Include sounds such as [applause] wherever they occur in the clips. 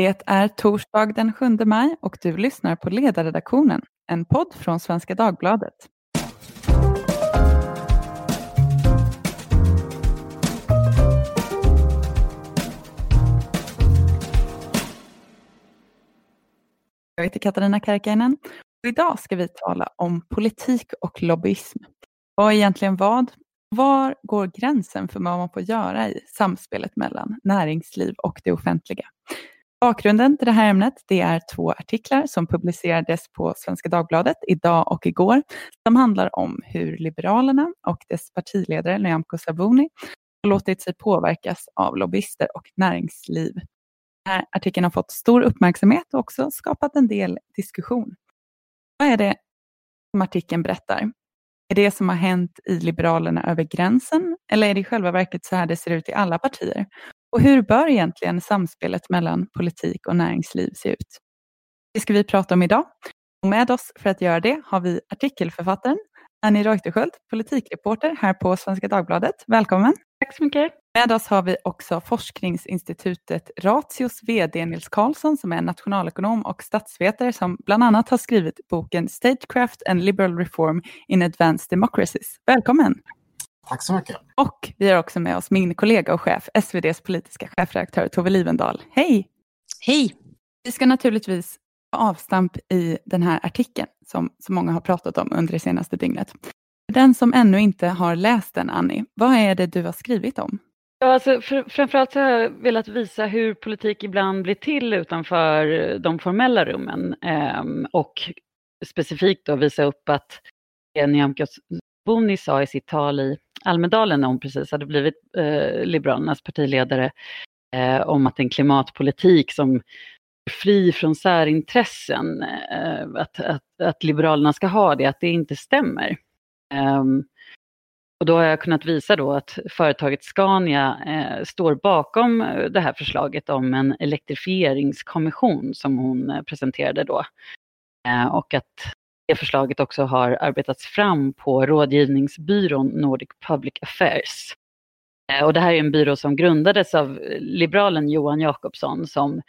Det är torsdag den 7 maj och du lyssnar på Ledarredaktionen, en podd från Svenska Dagbladet. Jag heter Katarina Karkainen och idag ska vi tala om politik och lobbyism. Vad är egentligen vad? Var går gränsen för vad man får göra i samspelet mellan näringsliv och det offentliga? Bakgrunden till det här ämnet det är två artiklar som publicerades på Svenska Dagbladet idag och igår som handlar om hur Liberalerna och dess partiledare Nyamko Sabuni har låtit sig påverkas av lobbyister och näringsliv. Den här artikeln har fått stor uppmärksamhet och också skapat en del diskussion. Vad är det som artikeln berättar? Är det som har hänt i Liberalerna över gränsen eller är det i själva verket så här det ser ut i alla partier? Och hur bör egentligen samspelet mellan politik och näringsliv se ut? Det ska vi prata om idag. Och med oss för att göra det har vi artikelförfattaren Annie Reuterskiöld, politikreporter här på Svenska Dagbladet. Välkommen! Tack så mycket! Med oss har vi också forskningsinstitutet Ratios VD Nils Karlsson som är nationalekonom och statsvetare som bland annat har skrivit boken Statecraft and Liberal Reform in Advanced Democracies. Välkommen! Tack så mycket. Och vi har också med oss min kollega och chef, SVDs politiska chefredaktör Tove Livendal. Hej! Hej! Vi ska naturligtvis ta avstamp i den här artikeln som så många har pratat om under det senaste dygnet. Den som ännu inte har läst den, Annie, vad är det du har skrivit om? Ja, alltså, för, framförallt har jag velat visa hur politik ibland blir till utanför de formella rummen eh, och specifikt då visa upp att Nyamko Sabuni sa i sitt tal i Almedalen när hon precis hade blivit eh, Liberalernas partiledare eh, om att en klimatpolitik som är fri från särintressen, eh, att, att, att, Liberalerna ska ha det, att det inte stämmer. Ehm, och då har jag kunnat visa då att företaget Scania eh, står bakom eh, det här förslaget om en elektrifieringskommission som hon eh, presenterade då. Eh, och att det förslaget också har arbetats fram på rådgivningsbyrån Nordic Public Affairs. Eh, och det här är en byrå som grundades av liberalen Johan Jakobsson som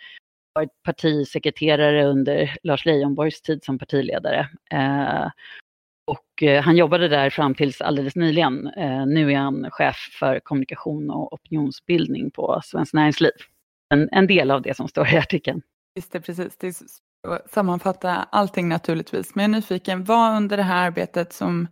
varit partisekreterare under Lars Leijonborgs tid som partiledare. Eh, och eh, han jobbade där fram tills alldeles nyligen. Nu är han chef för kommunikation och opinionsbildning på Svenskt Näringsliv. En, en del av det som står i artikeln. Just det, precis. Det är sammanfatta allting naturligtvis. Men jag är nyfiken, vad under det här arbetet som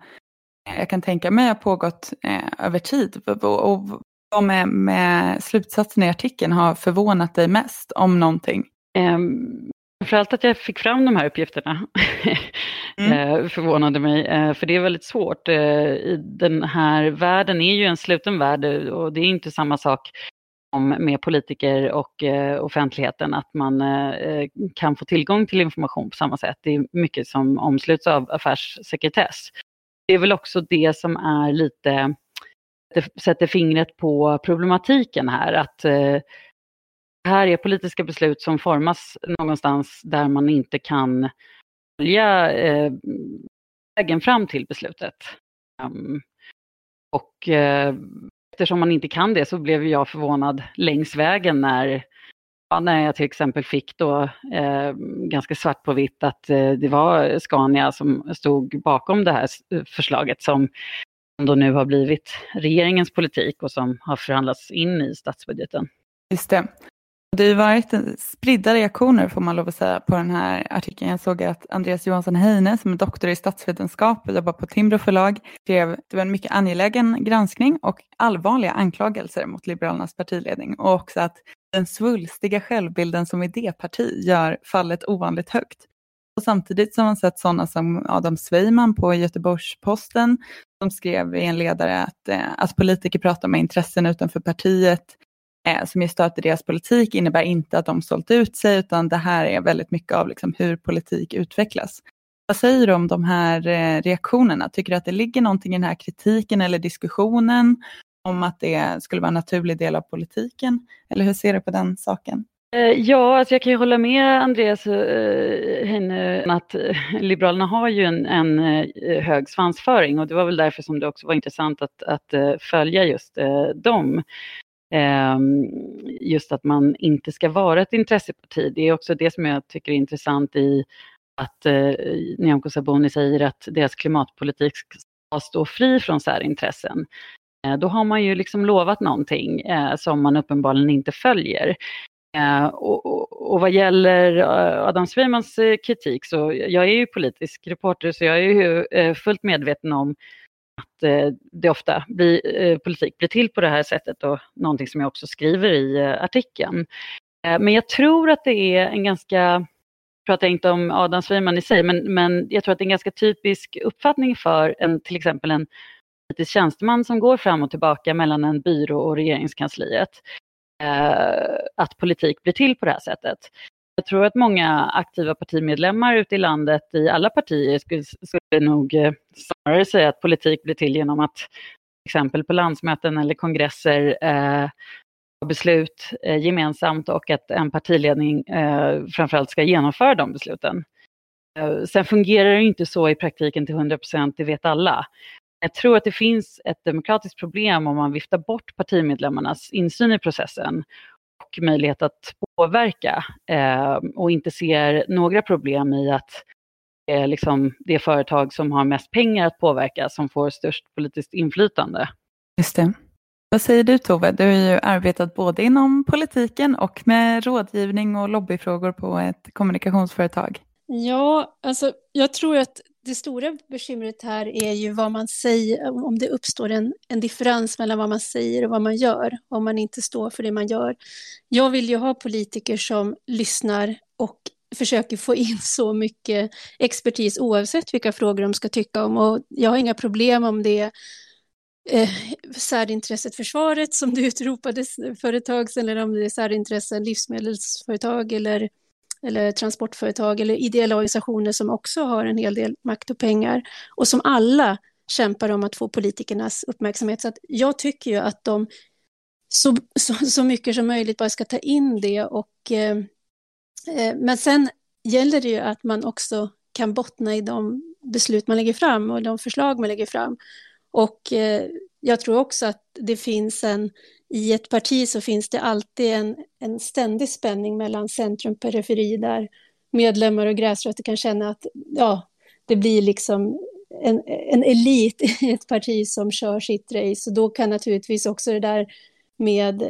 jag kan tänka mig har pågått eh, över tid och, vad med, med slutsatsen i artikeln har förvånat dig mest om någonting? Um, framförallt att jag fick fram de här uppgifterna [laughs] mm. Eh, förvånade mig, uh, för det är väldigt svårt. I den här världen är ju en sluten värld och det är inte samma sak med politiker och eh, offentligheten att man eh, kan få tillgång till information på samma sätt. Det är mycket som omsluts av affärssekretess. Det är väl också det som är lite, det sätter fingret på problematiken här, att eh, det här är politiska beslut som formas någonstans där man inte kan följa eh, vägen fram till beslutet. Um, och eh, eftersom man inte kan det så blev jag förvånad längs vägen när, ja, när jag till exempel fick då eh, ganska svart på vitt att eh, det var Scania som stod bakom det här förslaget som då nu har blivit regeringens politik och som har förhandlats in i statsbudgeten. Just det. Det har varit spridda reaktioner får man lov att säga på den här artikeln. Jag såg att Andreas Johansson Heine som är doktor i statsvetenskap och jobbar på Timbro förlag skrev det var en mycket angelägen granskning och allvarliga anklagelser mot Liberalernas partiledning och också att den svulstiga självbilden som idéparti gör fallet ovanligt högt. Och samtidigt som man sett sådana som Adam Sveiman på Göteborgs-Posten som skrev i en ledare att, eh, att politiker pratar med intressen utanför partiet eh, som ger stöd till deras politik innebär inte att de sålt ut sig, utan det här är väldigt mycket av liksom hur politik utvecklas. Vad säger du om de här eh, reaktionerna? Tycker du att det ligger någonting i den här kritiken eller diskussionen om att det skulle vara en naturlig del av politiken? Eller hur ser du på den saken? Eh, ja, alltså jag kan ju hålla med Andreas eh, henne att eh, Liberalerna har ju en, en, eh, hög svansföring och det var väl därför som det också var intressant att, att följa just dem. Ehm, just att man inte ska vara ett intresseparti. Det är också det som jag tycker är intressant i att eh, Nyamko Sabuni säger att deras klimatpolitik ska stå fri från särintressen. Eh, då har man ju liksom lovat någonting eh, som man uppenbarligen inte följer. Eh, och, och, och, vad gäller eh, Adam Sveimans eh, kritik så jag är ju politisk reporter så jag är ju eh, fullt medveten om att eh, det ofta blir, eh, politik blir till på det här sättet och någonting som jag också skriver i eh, artikeln. Men jag tror att det är en ganska, jag pratar inte om Adam Sveiman i sig, men, men jag tror att det är en ganska typisk uppfattning för en, till exempel en politisk tjänsteman som går fram och tillbaka mellan en byrå och regeringskansliet. att politik blir till på det här sättet. Jag tror att många aktiva partimedlemmar ute i landet i alla partier skulle, skulle nog eh, snarare säga att politik blir till genom att till exempel på landsmöten eller kongresser eh, beslut eh, gemensamt och att en partiledning eh, framförallt ska genomföra de besluten. Eh, sen fungerar det inte så i praktiken till 100 procent, det vet alla. Jag tror att det finns ett demokratiskt problem om man viftar bort partimedlemmarnas insyn i processen och möjlighet att påverka eh, och inte ser några problem i att eh, liksom det företag som har mest pengar att påverka som får störst politiskt inflytande. Just det. Vad säger du Tove? Du har ju arbetat både inom politiken och med rådgivning och lobbyfrågor på ett kommunikationsföretag. Ja, alltså jag tror att det stora bekymret här är ju vad man säger, om det uppstår en, en differens mellan vad man säger och vad man gör, om man inte står för det man gör. Jag vill ju ha politiker som lyssnar och försöker få in [laughs] så mycket expertis oavsett vilka frågor de ska tycka om. Och jag har inga problem om det är eh, särintresset försvaret som du [laughs] utropade för ett tag sedan, eller om det är särintressen livsmedelsföretag eller eller transportföretag eller ideella organisationer som också har en hel del makt och pengar och som alla kämpar om att få politikernas uppmärksamhet. Så att jag tycker ju att de så, så, så mycket som möjligt bara ska ta in det och eh, eh men sen gäller det ju att man också kan bottna i de beslut man lägger fram och de förslag man lägger fram. Och eh, jag tror också att det finns en i ett parti så finns det alltid en, en ständig spänning mellan centrum och periferi där medlemmar och gräsrötter kan känna att ja, det blir liksom en, en elit i ett parti som kör sitt race. Och då kan naturligtvis också det där med,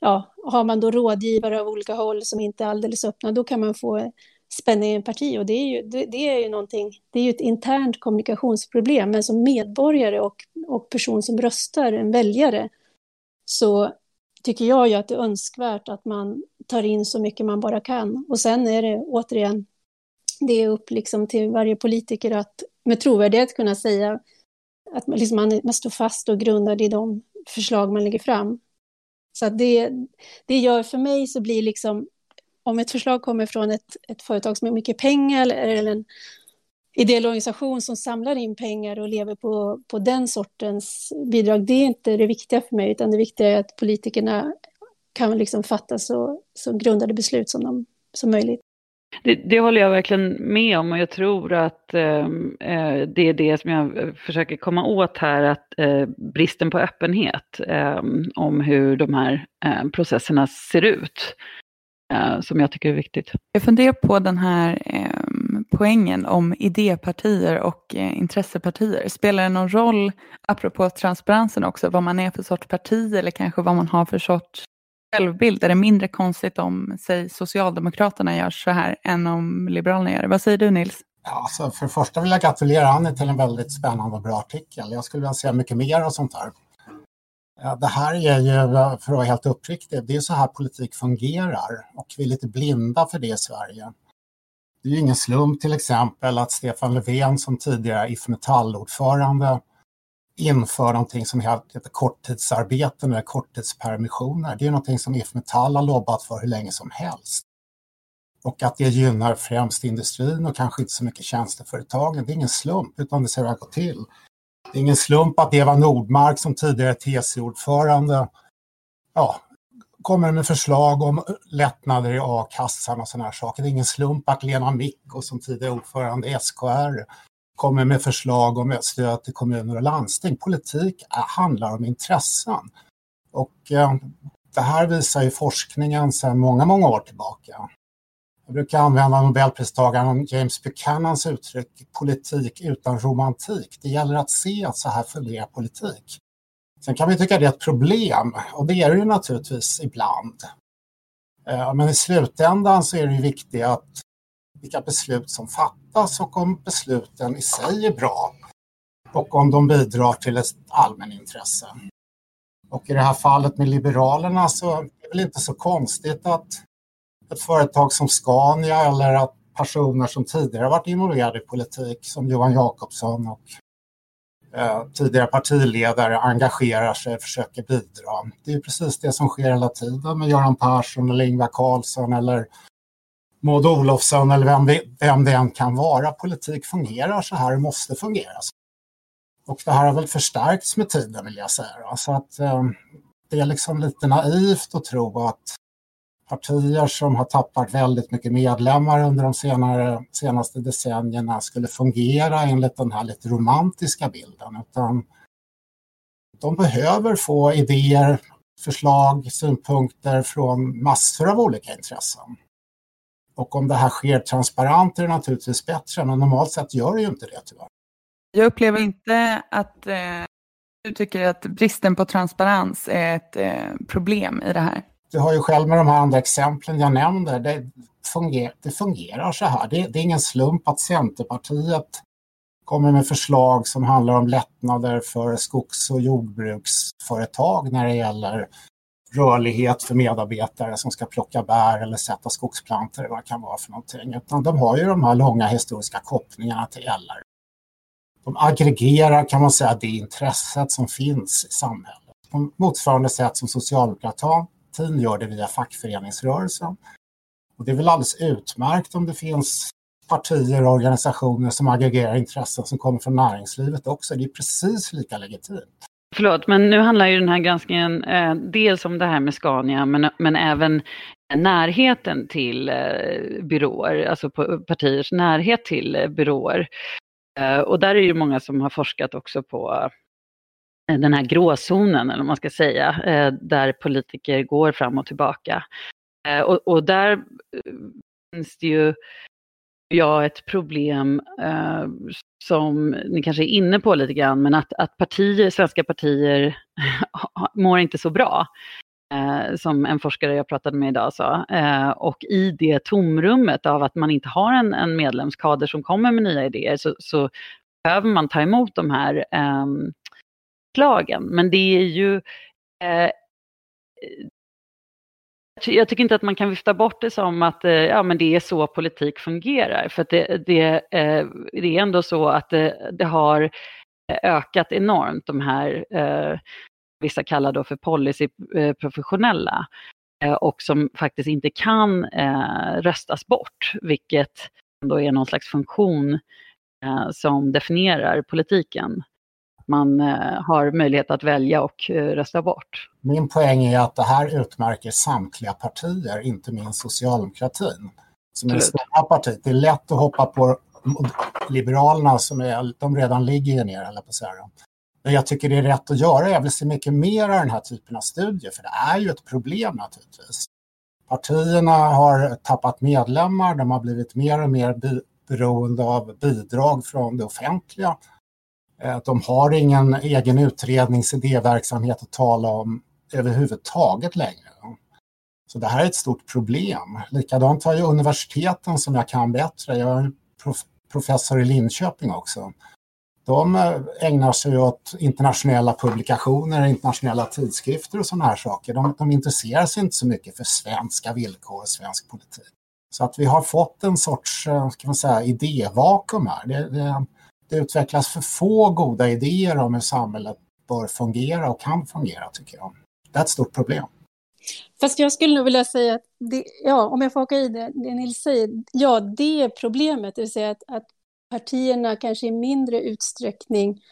ja, har man då rådgivare av olika håll som inte är alldeles öppna, då kan man få spänning i en parti. Och det är ju, det, det är ju någonting, det är ju ett internt kommunikationsproblem, men som medborgare och, och person som röstar, en väljare, så tycker jag ju att det är önskvärt att man tar in så mycket man bara kan. Och sen är det återigen, det är upp liksom till varje politiker att med trovärdighet kunna säga att man, liksom man, man står fast och grundad i de förslag man lägger fram. Så att det, det gör för mig så blir liksom, om ett förslag kommer från ett, ett företag som har mycket pengar eller, eller en ideell organisation som samlar in pengar och lever på, på den sortens bidrag, det är inte det viktiga för mig, utan det viktiga är att politikerna kan liksom fatta så, så grundade beslut som, de, som möjligt. Det, det, håller jag verkligen med om och jag tror att ehm, eh, det är det som jag försöker komma åt här, att eh, bristen på öppenhet eh, om hur de här eh, processerna ser ut, eh, som jag tycker är viktigt. Jag funderar på den här ehm, poängen om idépartier och eh, intressepartier. Spelar det någon roll, apropå transparensen också, vad man är för sorts parti eller kanske vad man har för sorts självbild? Är det mindre konstigt om, säg Socialdemokraterna gör så här än om Liberalerna gör det? Vad säger du Nils? Ja, alltså för det första vill jag gratulera Annie till en väldigt spännande och bra artikel. Jag skulle vilja se mycket mer av sånt här. Ja, det här är ju, för att vara helt uppriktig, det är så här politik fungerar och vi är lite blinda för det i Sverige. Det är ju ingen slump till exempel att Stefan Löfven som tidigare IF Metall-ordförande inför någonting som heter korttidsarbeten eller korttidspermissioner. Det är någonting som IF Metall har lobbat för hur länge som helst. Och att det gynnar främst industrin och kanske inte så mycket tjänsteföretagen. Det är ingen slump, utan det ser att gå till. Det är ingen slump att Eva Nordmark som tidigare TCO-ordförande ja, kommer med förslag om lättnader i a-kassan och sådana här saker. Det är ingen slump att Lena Micko som tidigare ordförande i SKR kommer med förslag om stöd till kommuner och landsting. Politik handlar om intressen. Och eh, det här visar ju forskningen sedan många, många år tillbaka. Jag brukar använda Nobelpristagaren James Buchanans uttryck politik utan romantik. Det gäller att se att så här fungerar politik. Sen kan vi tycka det är ett problem och det är det ju naturligtvis ibland. Eh, men i slutändan så är det ju viktigt att vilka beslut som fattas och om besluten i sig är bra och om de bidrar till ett allmänintresse. Och i det här fallet med Liberalerna så är det väl inte så konstigt att ett företag som Scania eller att personer som tidigare varit involverade i politik som Johan Jakobsson och eh, tidigare partiledare engagerar sig och försöker bidra. Det är precis det som sker hela tiden med Göran Persson eller Ingvar Carlsson eller Maud Olofsson eller vem, vem det än kan vara. Politik fungerar så här och måste fungera. Och det här har väl förstärkts med tiden vill jag säga. Så att eh, det är liksom lite naivt att tro att partier som har tappat väldigt mycket medlemmar under de senare, senaste decennierna skulle fungera enligt den här lite romantiska bilden. Utan de behöver få idéer, förslag, synpunkter från massor av olika intressen. Och om det här sker transparent är det naturligtvis bättre, men normalt sett gör det ju inte det tyvärr. Jag upplever inte att eh, du tycker att bristen på transparens är ett eh, problem i det här. Du har ju själv med de här andra exemplen jag nämnde, det, funger, det fungerar så här. Det, det, är ingen slump att Centerpartiet kommer med förslag som handlar om lättnader för skogs och jordbruksföretag när det gäller rörlighet för medarbetare som ska plocka bär eller sätta skogsplantor eller vad det kan vara för någonting. Utan de har ju de här långa historiska kopplingarna till LR. De aggregerar kan man säga det intresset som finns i samhället. På motsvarande sätt som socialdemokratin gör det via fackföreningsrörelsen. Och det är väl alldeles utmärkt om det finns partier och organisationer som aggregerar intressen som kommer från näringslivet också. Det är precis lika legitimt. Förlåt, men nu handlar ju den här granskningen eh, dels om det här med Scania, men, men även närheten till eh, byråer, alltså på partiers närhet till eh, byråer. Eh, och där är ju många som har forskat också på den här gråzonen, eller vad man ska säga, eh, där politiker går fram och tillbaka. Eh, och, och där eh, finns det ju ja, ett problem eh, som ni kanske är inne på lite grann, men att, att partier, svenska partier [laughs] mår inte så bra. Eh, som en forskare jag pratade med idag sa. Eh, och i det tomrummet av att man inte har en, en medlemskader som kommer med nya idéer så, så behöver man ta emot de här ehm, lagen. Men det är ju eh, jag tycker inte att man kan vifta bort det som att eh, ja, men det är så politik fungerar. För det, det, eh, det är ändå så att det, det, har eh, ökat enormt de här, eh, vissa kallar då för policyprofessionella, eh, eh, och som faktiskt inte kan röstas bort, vilket då är någon slags funktion som definierar politiken man eh, har möjlighet att välja och eh, rösta bort. Min poäng är att det här utmärker samtliga partier, inte minst socialdemokratin. Som är det stora partiet. Det är lätt att hoppa på Liberalerna som är, de redan ligger ner, eller på säga. Men jag tycker det är rätt att göra. Jag vill se mycket mer av den här typen av studier, för det är ju ett problem naturligtvis. Partierna har tappat medlemmar, de har blivit mer och mer beroende av bidrag från det offentliga. Eh, de har ingen egen utredningsidéverksamhet att tala om överhuvudtaget längre. Så det här är ett stort problem. Likadant har ju universiteten som jag kan bättre. Jag är professor i Linköping också. De eh, ägnar sig åt internationella publikationer, internationella tidskrifter och sådana här saker. De, de intresserar sig inte så mycket för svenska villkor och svensk politik. Så att vi har fått en sorts eh, kan man säga, idévakuum här. Det, det, det utvecklas för få goda idéer om hur samhället bör fungera och kan fungera tycker jag. Det är ett stort problem. Fast jag skulle nog vilja säga att, det, ja, om jag får åka i det, det Nils säger, ja, det är problemet, det vill säga att, att partierna kanske i mindre utsträckning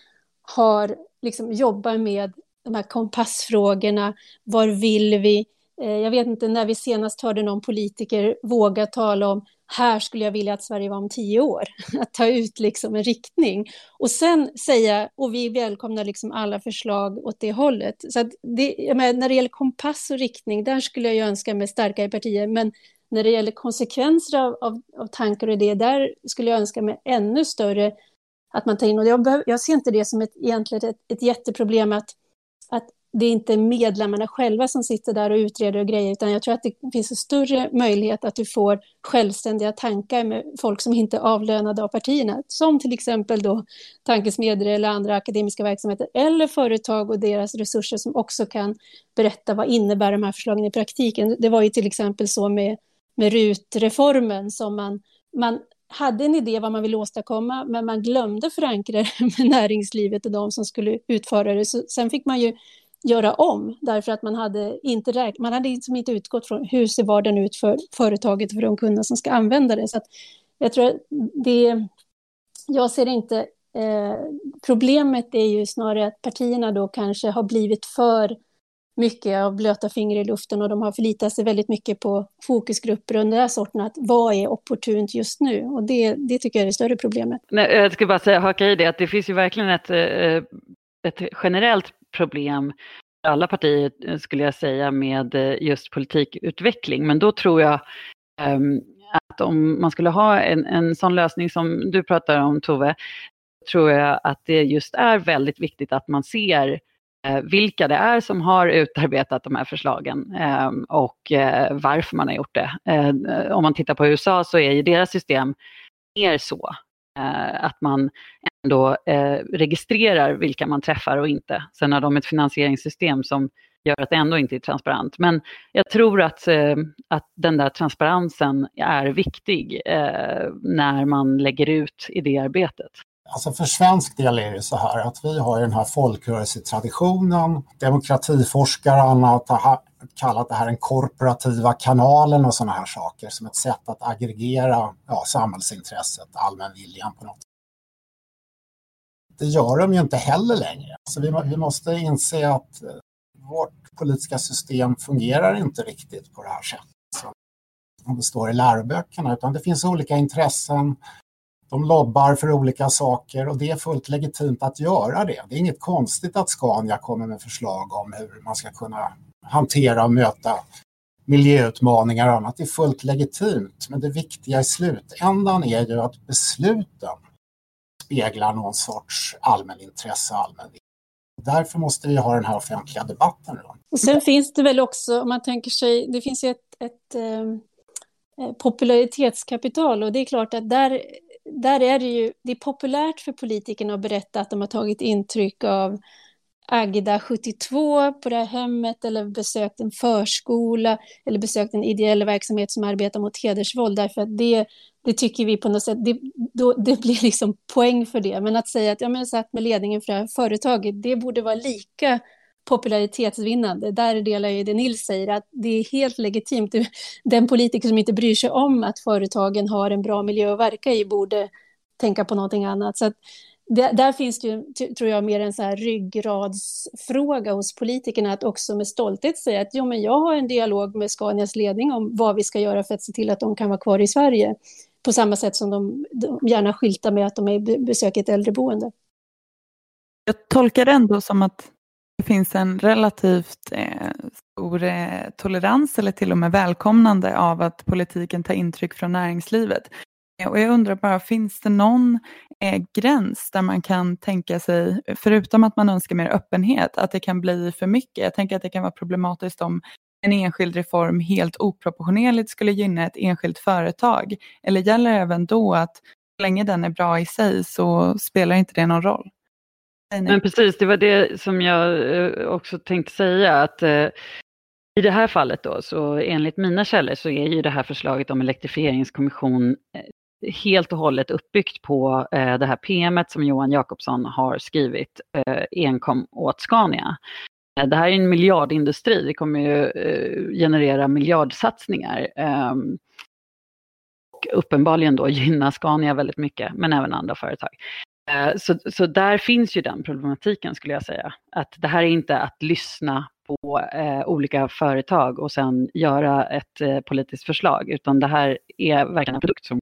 har, liksom, jobbar med de här kompassfrågorna, var vill vi, Eh, jag vet inte när vi senast hörde någon politiker våga tala om här skulle jag vilja att Sverige var om tio år. [laughs] Att ta ut liksom en riktning och sen säga och vi välkomnar liksom alla förslag åt det hållet. Så det, menar, när det gäller kompass och riktning, där skulle jag ju önska mig starkare partier. Men när det gäller konsekvenser av, av, av tankar och idéer, där skulle jag önska mig ännu större att man tar in. Och jag, behöver, jag ser inte det som ett, egentligen ett, ett jätteproblem att, att det är inte medlemmarna själva som sitter där och utreder och grejer, utan jag tror att det finns en större möjlighet att du får självständiga tankar med folk som inte är avlönade av partierna, som till exempel då tankesmedjor eller andra akademiska verksamheter, eller företag och deras resurser som också kan berätta vad innebär de här förslagen i praktiken. Det var ju till exempel så med, med RUT-reformen som man, man hade en idé vad man ville åstadkomma, men man glömde förankra det [laughs] med näringslivet och de som skulle utföra det. Så sen fick man ju göra om, därför att man hade inte, räk man hade liksom inte utgått från hur ser vardagen ut för företaget och för de kunder som ska använda det. Så att jag tror det, jag ser inte, eh, problemet är ju snarare att partierna då kanske har blivit för mycket av blöta fingrar i luften och de har förlitat sig väldigt mycket på fokusgrupper och den där sorten, att vad är opportunt just nu? Och det, det tycker jag är det större problemet. Nej, jag ska bara säga, haka i det, att det finns ju verkligen ett, eh, ett generellt problem för alla partier eh, skulle jag säga med eh, just politikutveckling. Men då tror jag um, att om man skulle ha en, en sån lösning som du pratar om Tove, tror jag att det just är väldigt viktigt att man ser eh, vilka det är som har utarbetat de här förslagen ehm, och varför man har gjort det. Om man tittar på USA så är ju deras system mer så att man då eh, registrerar vilka man träffar och inte. Sen har de ett finansieringssystem som gör att det ändå inte är transparent. Men jag tror att, eh, att den där transparensen är viktig eh, när man lägger ut idéarbetet. Alltså för svensk del är det så här att vi har den här folkrörelsetraditionen. Demokratiforskarna har kallat det här den korporativa kanalen och sådana här saker som ett sätt att aggregera ja, samhällsintresset, allmänviljan på något det gör de ju inte heller längre. Så vi, vi måste inse att eh, vårt politiska system fungerar inte riktigt på det här sättet som det står i läroböckerna, utan det finns olika intressen de lobbar för olika saker och det är fullt legitimt att göra det. Det är inget konstigt att Scania kommer med förslag om hur man ska kunna hantera och möta miljöutmaningar och annat. Det är fullt legitimt. Men det viktiga i slutändan är ju att besluten speglar någon sorts allmänintresse och allmän Därför måste vi ha den här offentliga debatten. Då. Och sen finns det väl också, om man tänker sig, det finns ju ett, ett eh, eh, popularitetskapital och det är klart att där där är det ju, det är populärt för politikerna att berätta att de har tagit intryck av Agda 72 på det här hemmet eller besökt en förskola eller besökt en ideell verksamhet som arbetar mot hedersvåld därför att det, det tycker vi på något sätt, det, då, det blir liksom poäng för det. Men att säga att jag satt med ledningen för det här företaget, det borde vara lika popularitetsvinnande. Där delar jag det Nils säger, att det är helt legitimt. [laughs] Den politiker som inte bryr sig om att företagen har en bra miljö att verka i borde tänka på någonting annat. Så det, där finns det ju, tror jag, mer en så här ryggradsfråga hos politikerna att också med stolthet säga att jo, men jag har en dialog med Scanias ledning om vad vi ska göra för att se till att de kan vara kvar i Sverige. På samma sätt som de, de gärna skyltar med att de är besöker ett äldreboende. Jag tolkar det ändå som att det finns en relativt eh, stor eh, tolerans eller till och med välkomnande av att politiken tar intryck från näringslivet. Eh, och jag undrar bara, finns det någon eh, gräns där man kan tänka sig, förutom att man önskar mer öppenhet, att det kan bli för mycket? Jag tänker att det kan vara problematiskt om en enskild reform helt oproportionerligt skulle gynna ett enskilt företag. Eller gäller även då att så länge den är bra i sig så spelar inte det någon roll? Men precis, det var det som jag eh, också tänkte säga att eh, i det här fallet då, så enligt mina källor så är ju det här förslaget om elektrifieringskommission eh, helt och hållet uppbyggt på eh, det här PMet som Johan Jakobsson har skrivit enkom åt Scania. Eh, det här är en miljardindustri, det kommer ju eh, generera miljardsatsningar. Ehm, och uppenbarligen då gynna Scania väldigt mycket, men även andra företag. Eh, så, så där finns ju den problematiken skulle jag säga. Att det här är inte att lyssna på eh, olika företag och sen göra ett eh, politiskt förslag, utan det här är verkligen en produkt som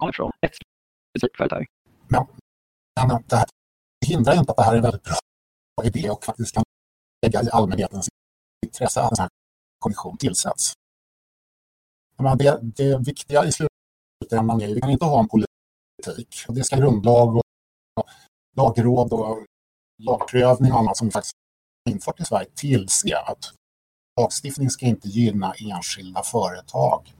kommer från ett specifikt företag. Ja, men det här hindrar inte att det här är en väldigt bra idé och faktiskt kan lägga i allmänhetens intresse att en sån här kommission tillsätts. Men det, det viktiga i slutändan är att vi kan inte ha en politik. Det ska grundlag och lagråd och lagprövning och annat som faktiskt infört i Sverige tillse att lagstiftning ska inte gynna enskilda företag.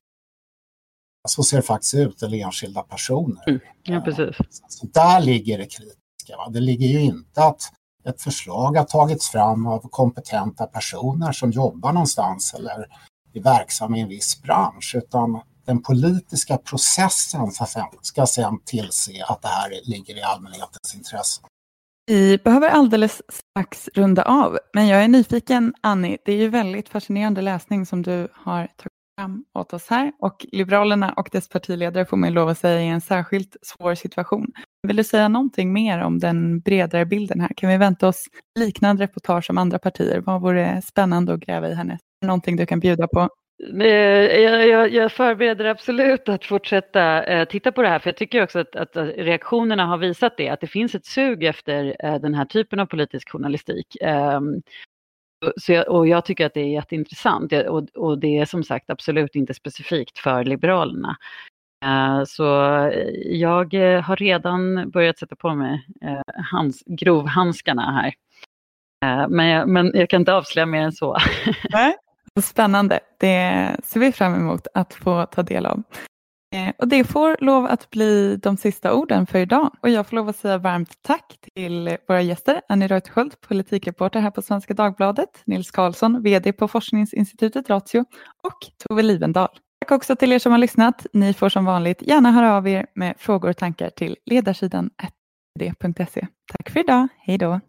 Så ser det faktiskt ut, eller enskilda personer. Mm. Ja, precis. Så där ligger det kritiska. Va? Det ligger ju inte att ett förslag har tagits fram av kompetenta personer som jobbar någonstans eller är verksamma i en viss bransch, utan den politiska processen ska sedan tillse att det här ligger i allmänhetens intresse. Vi behöver alldeles strax runda av, men jag är nyfiken, Annie. Det är ju väldigt fascinerande läsning som du har tagit fram åt oss här och Liberalerna och dess partiledare får man lov att säga är i en särskilt svår situation. Vill du säga någonting mer om den bredare bilden här? Kan vi vänta oss liknande reportage om andra partier? Vad vore spännande att gräva i härnäst? Någonting du kan bjuda på? Eh, jag, jag, jag, förbereder absolut att fortsätta eh, titta på det här, för jag tycker också att, att, reaktionerna har visat det, att det finns ett sug efter eh, den här typen av politisk journalistik. Eh, så jag, och jag tycker att det är jätteintressant och, och det är som sagt absolut inte specifikt för Liberalerna. Eh, så jag eh, har redan börjat sätta på mig eh, hands, grovhandskarna här. Men jag, men jag kan inte avslöja mer än så. [laughs] Nej, Spännande. Det ser vi fram emot att få ta del av. Eh, och det får lov att bli de sista orden för idag. Och jag får lov att säga varmt tack till våra gäster, Annie Reuterskiöld, politikreporter här på Svenska Dagbladet, Nils Karlsson, VD på forskningsinstitutet Ratio och Tove Livendal. Tack också till er som har lyssnat. Ni får som vanligt gärna höra av er med frågor och tankar till ledarsidan Tack för idag. Hej då!